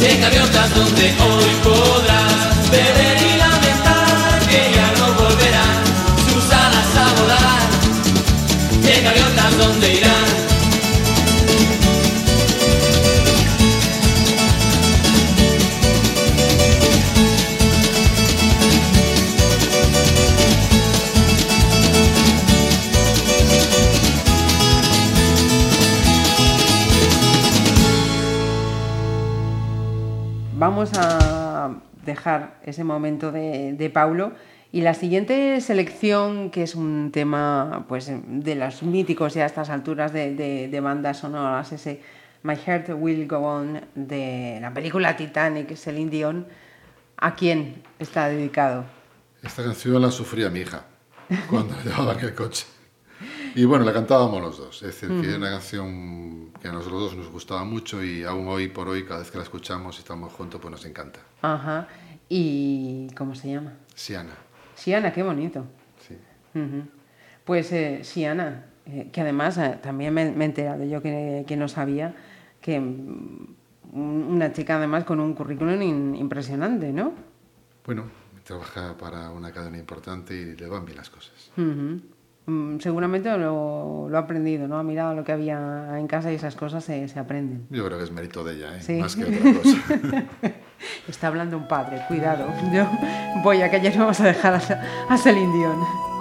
En gaviotas donde hoy podrás beber ese momento de, de Paulo y la siguiente selección, que es un tema pues, de los míticos ya a estas alturas de, de- de bandas sonoras, ese My Heart Will Go On de la película Titanic, Celine Dion, ¿a quién está dedicado? Esta canción la sufría mi hija cuando llevaba en el coche. Y bueno, la cantábamos los dos. Es decir, que es una canción que a nosotros dos nos gustaba mucho y aún hoy por hoy, cada vez que la escuchamos y estamos juntos, pues nos encanta. Ajá. ¿Y cómo se llama? Siana, Siana, qué bonito. sí. Pues eh, Siana, eh, que además eh, también me, me he enterado yo que, que no sabía que mm, un- una chica además con un currículum in- impresionante, ¿no? Bueno, trabaja para una cadena importante y le van bien las cosas. Mm, Seguramente lo, lo ha aprendido, ¿no? Ha mirado lo que había en casa y esas cosas se, se aprenden. Yo creo que es mérito de ella, ¿eh? Sí. más que otra cosa. Está hablando un padre, cuidado. Yo voy a que no vamos a dejar a, a Celine.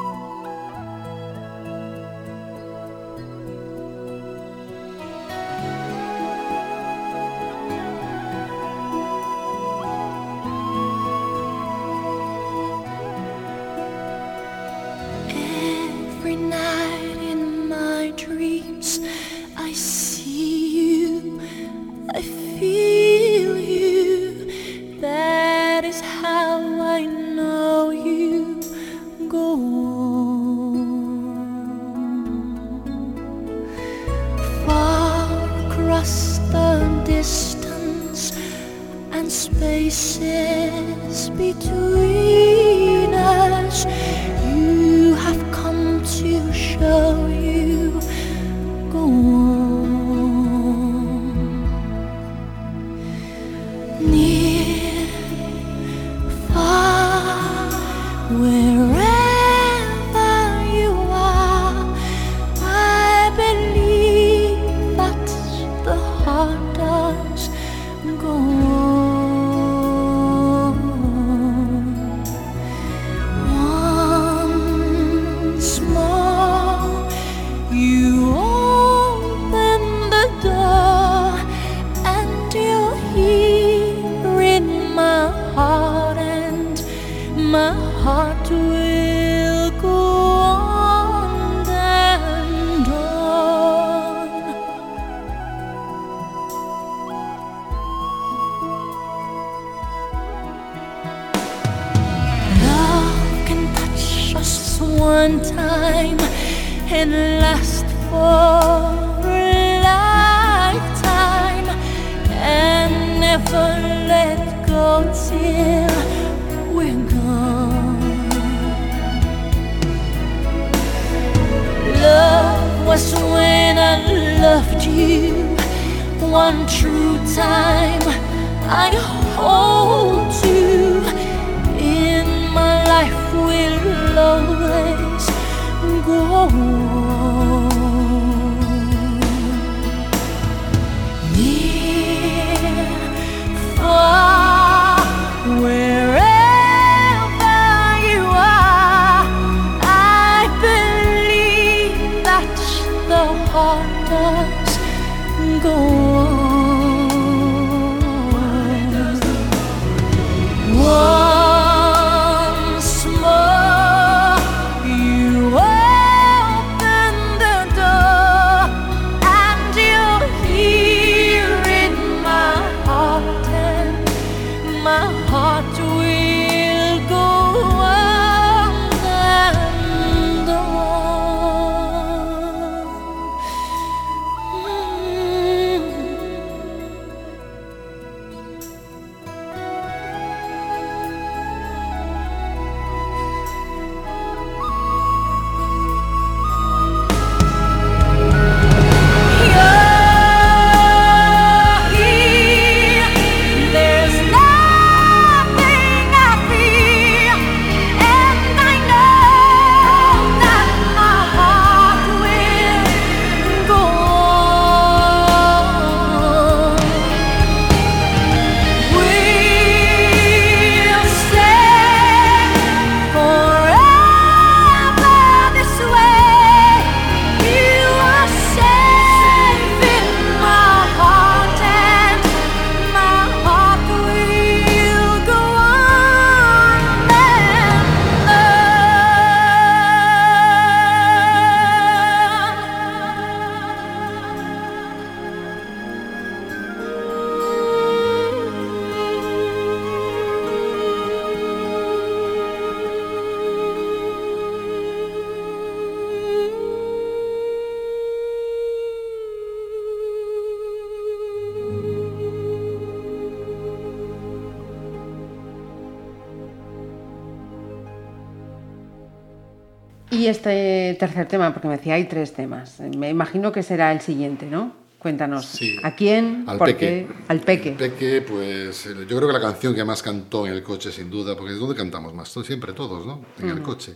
Tercer tema, porque me decía, hay tres temas. Me imagino que será el siguiente, ¿no? Cuéntanos. Sí. ¿A quién? Al ¿Por Peque. qué? Al Peque. El Peque, pues eh, yo creo que la canción que más cantó en el coche, sin duda, porque es donde cantamos más, siempre todos, ¿no? En el coche.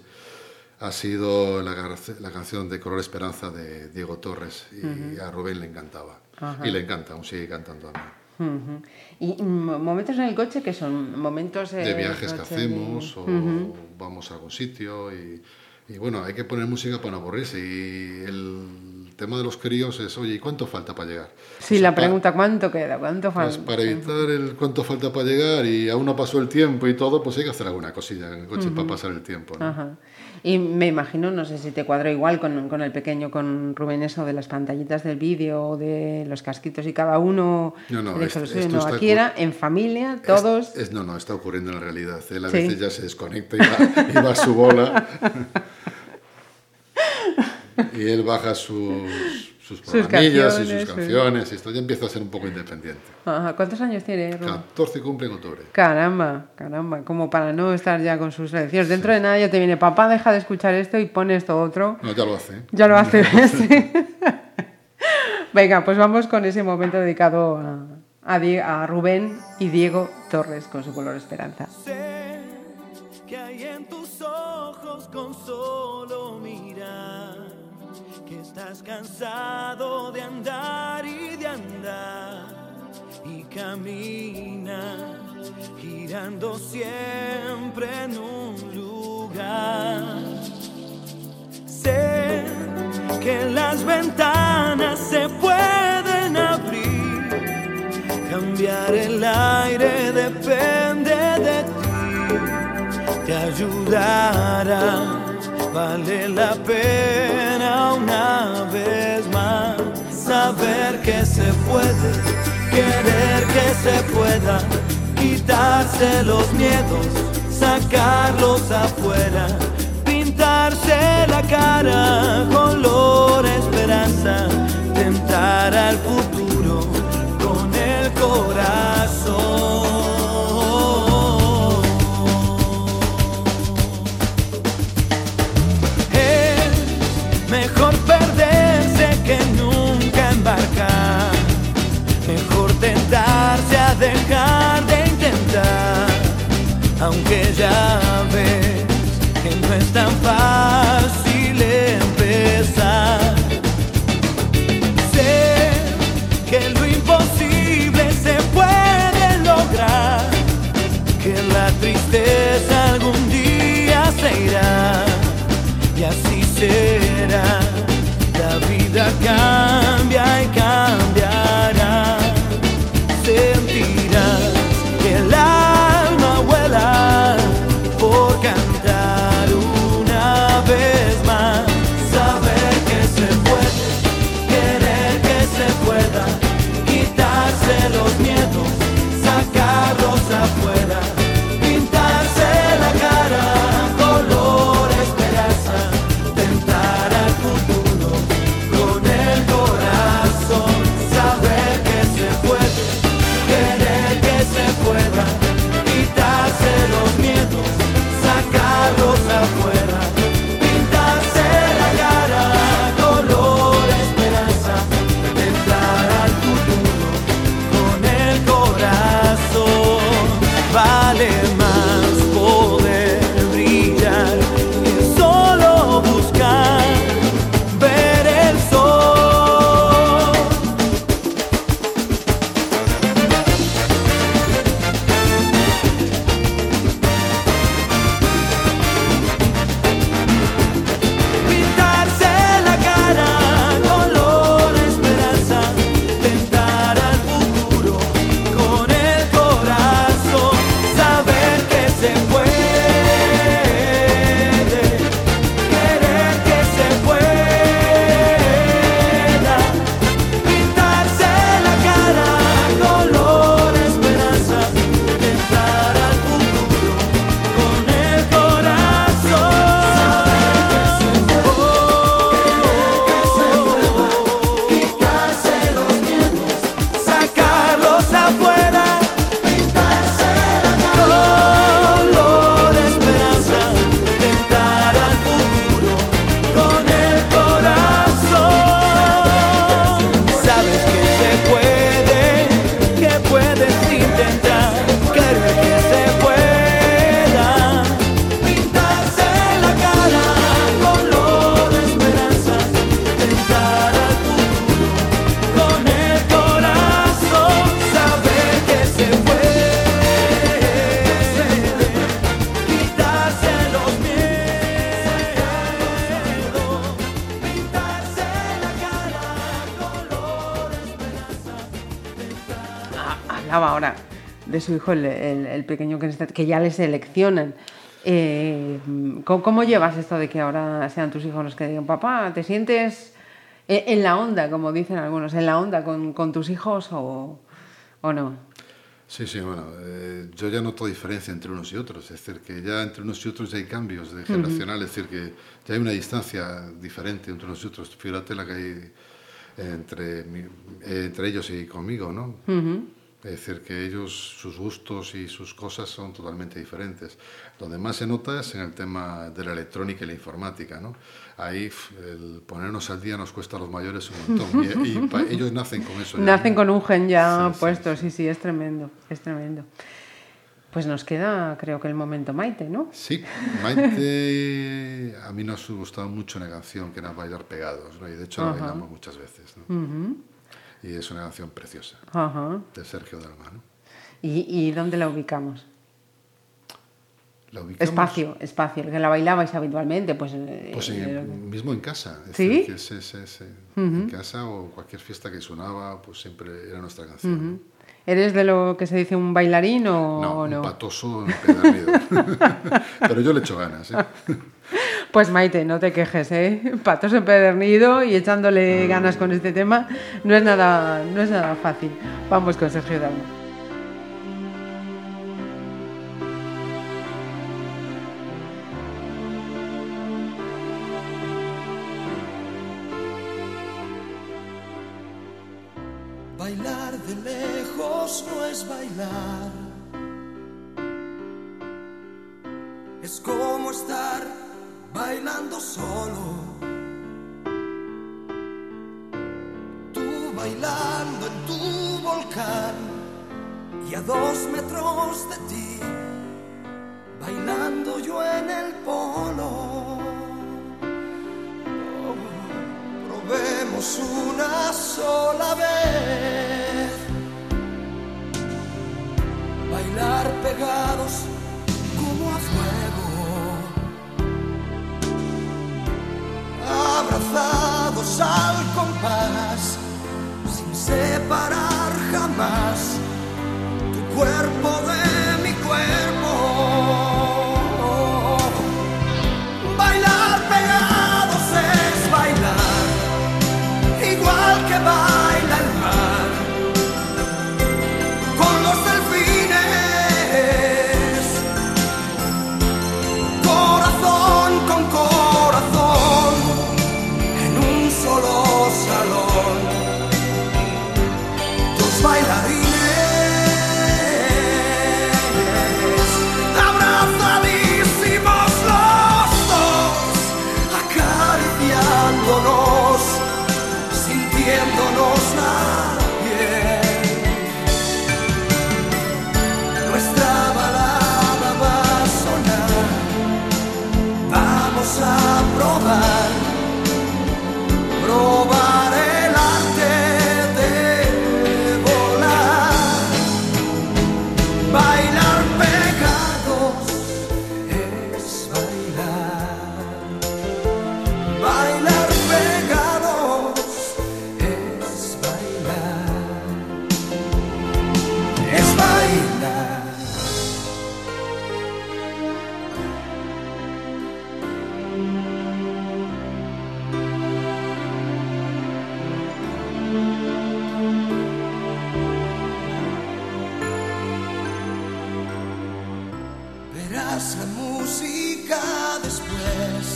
Ha sido la, la canción de Color Esperanza de Diego Torres y a Rubén le encantaba. Y le encanta, aún sigue cantando a mí. Ujú. Y mm, momentos en el coche que son momentos eh, De viajes que hacemos o vamos a algún sitio y, y bueno, hay que poner música para no aburrirse y el tema de los críos es, oye, ¿y cuánto falta para llegar? Sí, Pues la pa- pregunta, ¿cuánto queda? ¿Cuánto Pues falta? para evitar el cuánto falta para llegar y aún no pasó el tiempo y todo, pues hay que hacer alguna cosilla en el coche para pasar el tiempo. ¿no? Ajá. Y me imagino, no sé si te cuadro igual con, con el pequeño, con Rubén, eso de las pantallitas del vídeo, o de los casquitos y cada uno. No, no, lo suyo. esto No, está aquí era en familia, todos. Es, es- no, no, está ocurriendo en la realidad. Él a Sí. veces ya se desconecta y va, y va a su bola. Y él baja sus, sus programillas y sus canciones, sí. Y esto ya empieza a ser un poco independiente. Ajá. ¿Cuántos años tiene Rubén? 14 cumple en octubre. Caramba, caramba, como para no estar ya con sus lecciones. Dentro de nada ya te viene, papá, deja de escuchar esto y pone esto otro. No, ya lo hace. Ya lo hace. sí. Venga, pues vamos con ese momento dedicado a, a a Rubén y Diego Torres con su color esperanza. Sé que hay en tus ojos con solo estás cansado de andar y de andar y camina girando siempre en un lugar. Sé que las ventanas se pueden abrir Cambiar el aire depende de ti, te ayudará, vale la pena una vez más saber que se puede, querer que se pueda, quitarse los miedos, sacarlos afuera, pintarse la cara color esperanza, tentar al futuro con el corazón. Aunque ya ves que no es tan fácil London. De su hijo, el, el- el pequeño que, está- que ya le seleccionan. Eh, ¿cómo, cómo llevas esto de que ahora sean tus hijos los que digan, papá, ¿te sientes en, la onda, como dicen algunos, en la onda con, con tus hijos o, o no? Sí, sí, bueno, eh, yo ya noto diferencia entre unos y otros, es decir, que ya entre unos y otros ya hay cambios de generacional, es decir, que ya hay una distancia diferente entre unos y otros. Fíjate la que hay entre, entre ellos y conmigo, ¿no? Es decir, que ellos, sus gustos y sus cosas son totalmente diferentes. Donde más se nota es en el tema de la electrónica y la informática, ¿no? Ahí el ponernos al día nos cuesta a los mayores un montón. Y, y pa- ellos nacen con eso. ya, Nacen ¿no? con un gen ya Sí, sí, puesto, sí, sí, es tremendo, es tremendo. Pues nos queda, creo que el momento Maite, ¿no? Sí, Maite, a mí nos ha gustado mucho una canción que era Bailar Pegados, ¿no? y de hecho la Ajá. bailamos muchas veces. ¿no? Y es una canción preciosa, Ajá. de Sergio Dalma. ¿no? ¿Y, y dónde la ubicamos? La ubicamos, Espacio, espacio, el que la bailabais habitualmente, pues... eh, Pues en- eh, mismo en casa. es ¿Sí? decir, que sí, sí, sí. En casa o cualquier fiesta que sonaba, pues siempre era nuestra canción. ¿no? ¿Eres de lo que se dice un bailarín o No, un no? patoso empedernido. Pero yo le echo ganas. ¿eh? Pues Maite, no te quejes, ¿eh? Patos empedernido y echándole ganas con este tema no es nada, no es nada fácil. Vamos con Sergio Dalma. Bailar de lejos no es bailar. Es como estar bailando solo. Tú bailando en tu volcán y a dos metros de ti, bailando yo en el polo. Probemos una sola vez. Bailar pegados Al compás, sin separar jamás tu cuerpo de música después.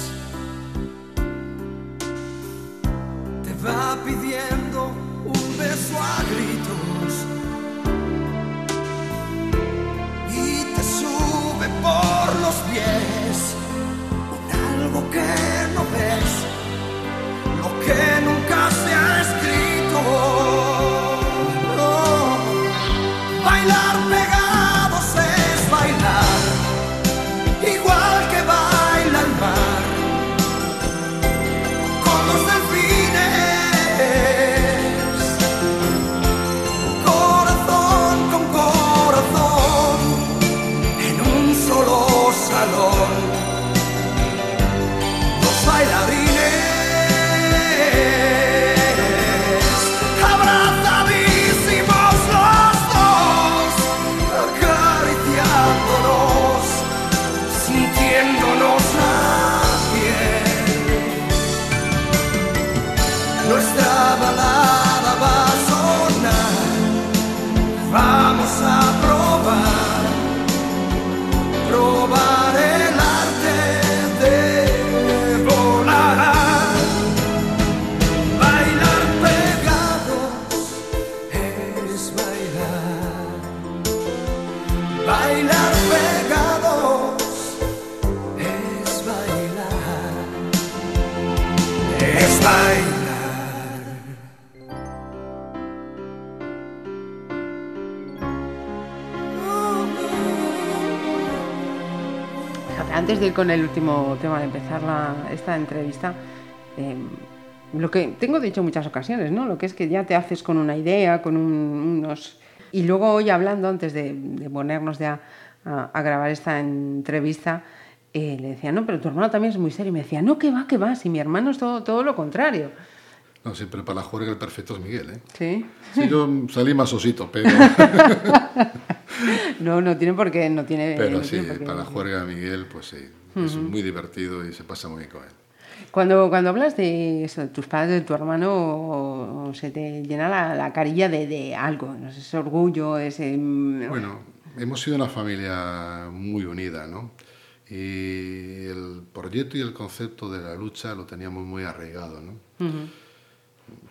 Antes de ir con el último tema, de empezar la- esta entrevista, eh, lo que tengo dicho en muchas ocasiones, ¿no? Lo que es que ya te haces con una idea, con un- unos... Y luego hoy hablando, antes de, de ponernos ya a, a grabar esta entrevista, eh, le decía, no, pero tu hermano también es muy serio. Y me decía, no, que va, que va, si mi hermano es todo, todo lo contrario. No, siempre para la juerga el perfecto es Miguel, ¿eh? Sí. Sí, yo salí más osito, pero, No, no tiene por qué, no tiene... pero no sí, tiene para la juerga Miguel, pues sí, es muy divertido y se pasa muy bien con él. Cuando, cuando hablas de eso, de tus padres, de tu hermano, se te llena la, la carilla de, de algo, no sé, ese orgullo, ese... mm, Bueno, hemos sido una familia muy unida, ¿no? Y el proyecto y el concepto de la lucha lo teníamos muy arraigado, ¿no?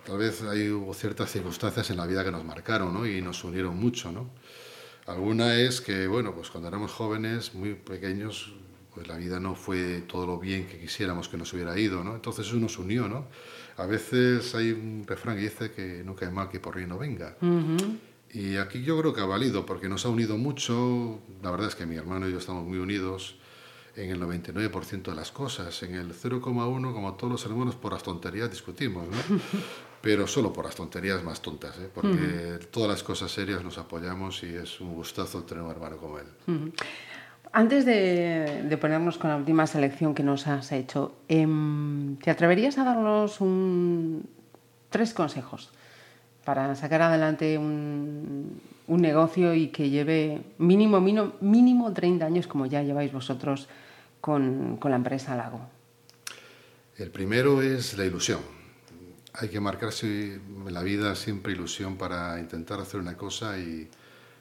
Tal vez hay, hubo ciertas circunstancias en la vida que nos marcaron, ¿no? Y nos unieron mucho, ¿no? Alguna es que, bueno, pues cuando éramos jóvenes, muy pequeños, pues la vida no fue todo lo bien que quisiéramos que nos hubiera ido, ¿no? Entonces eso nos unió, ¿no? A veces hay un refrán que dice que nunca hay mal que por bien no venga. Y aquí yo creo que ha valido, porque nos ha unido mucho. La verdad es que mi hermano y yo estamos muy unidos en el 99% de las cosas. En el 0,1, como todos los hermanos, por las tonterías discutimos, ¿no? Pero solo por las tonterías más tontas, ¿eh? Porque todas las cosas serias nos apoyamos y es un gustazo tener un hermano como él. Antes de, de ponernos con la última selección que nos has hecho, em, ¿te atreverías a darnos un- tres consejos para sacar adelante un, un negocio y que lleve mínimo, mínimo, mínimo 30 años como ya lleváis vosotros con, con la empresa Lago? El primero es la ilusión. Hay que marcarse en la vida siempre ilusión para intentar hacer una cosa y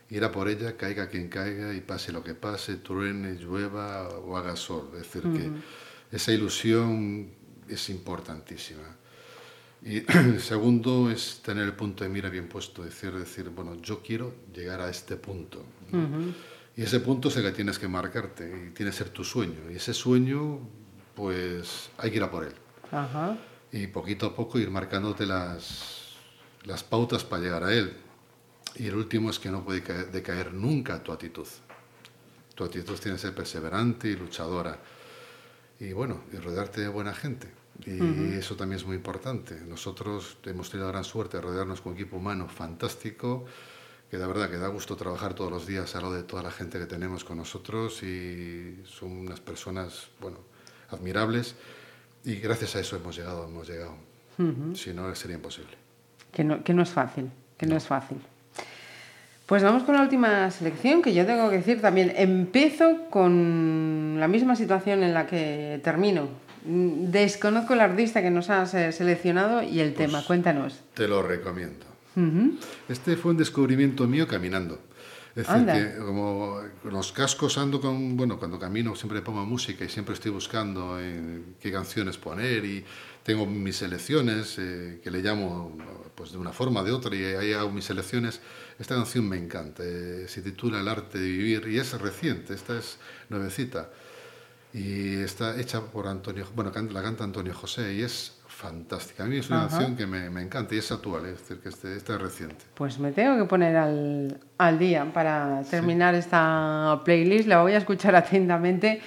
ir a por ella, caiga quien caiga y pase lo que pase, truene, llueva o haga sol. Es decir, que esa ilusión es importantísima. Y segundo es tener el punto de mira bien puesto, es decir, decir, bueno, yo quiero llegar a este punto. ¿no? Y ese punto es el que tienes que marcarte y tiene que ser tu sueño. Y ese sueño, pues hay que ir a por él Ajá. Y poquito a poco ir marcándote las, las pautas para llegar a él. Y el último es que no puede caer- decaer nunca tu actitud. Tu actitud tiene que ser perseverante y luchadora. Y bueno, y rodearte de buena gente. Y eso también es muy importante. Nosotros hemos tenido la gran suerte de rodearnos con un equipo humano fantástico, que de verdad que da gusto trabajar todos los días al lado de toda la gente que tenemos con nosotros y son unas personas, bueno, admirables. Y gracias a eso hemos llegado, hemos llegado. Si no, sería imposible. Que no, que no es fácil, que no es fácil. Pues vamos con la última selección, que yo tengo que decir también, empiezo con la misma situación en la que termino. Desconozco el artista que nos has eh, seleccionado y el tema, cuéntanos. Te lo recomiendo. Este fue un descubrimiento mío caminando. Es decir, Anda. que como los cascos ando con, bueno, cuando camino siempre pongo música y siempre estoy buscando eh, qué canciones poner y tengo mis selecciones eh, que le llamo pues de una forma o de otra y ahí hago mis selecciones. Esta canción me encanta, eh, se titula El arte de vivir y es reciente, esta es nuevecita y está hecha por Antonio, bueno, la canta Antonio José y es fantástica. A mí es una Ajá. canción que me, me encanta y es actual, es decir, que este, esta es reciente. Pues me tengo que poner al, al día para terminar esta playlist. La voy a escuchar atentamente.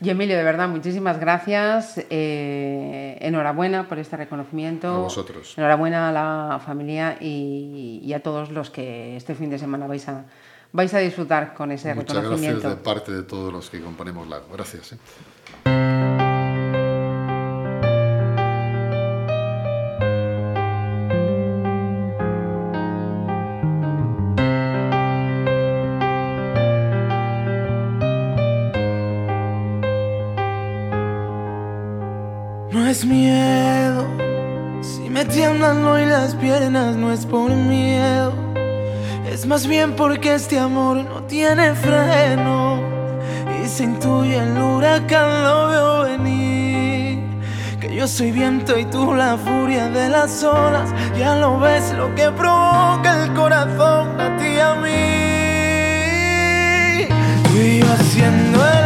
Y Emilio, de verdad, muchísimas gracias. Eh, enhorabuena por este reconocimiento. A vosotros. Enhorabuena a la familia y, y a todos los que este fin de semana vais a, vais a disfrutar con ese Muchas gracias reconocimiento. de parte de todos los que componemos Lago. Gracias. ¿eh? No es por miedo, es más bien porque este amor no tiene freno. Y se intuye el huracán, lo veo venir, que yo soy viento y tú la furia de las olas, ya lo ves lo que provoca el corazón a ti y a mí. Tú y yo haciendo el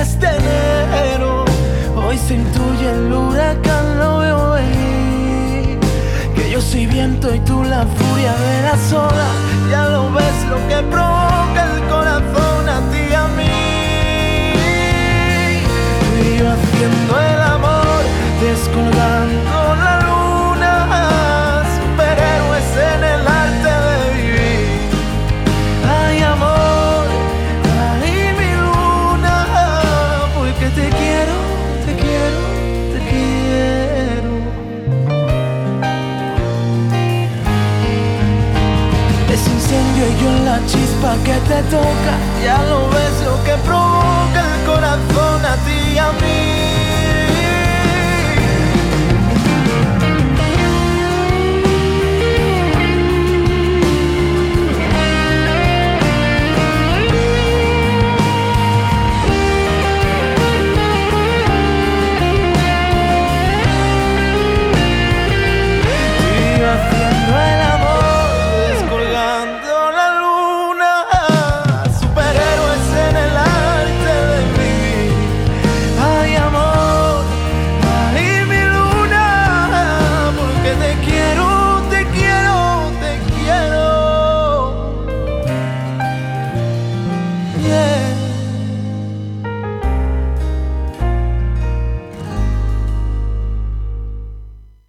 madrugadas de enero. Hoy se intuye el huracán, lo veo venir. Que yo soy viento y tú la furia de las olas. Ya lo ves lo que provoca el corazón a ti y a mí. Y yo haciendo el amor, descolgado pa' que te toca, ya lo ves lo que provoca.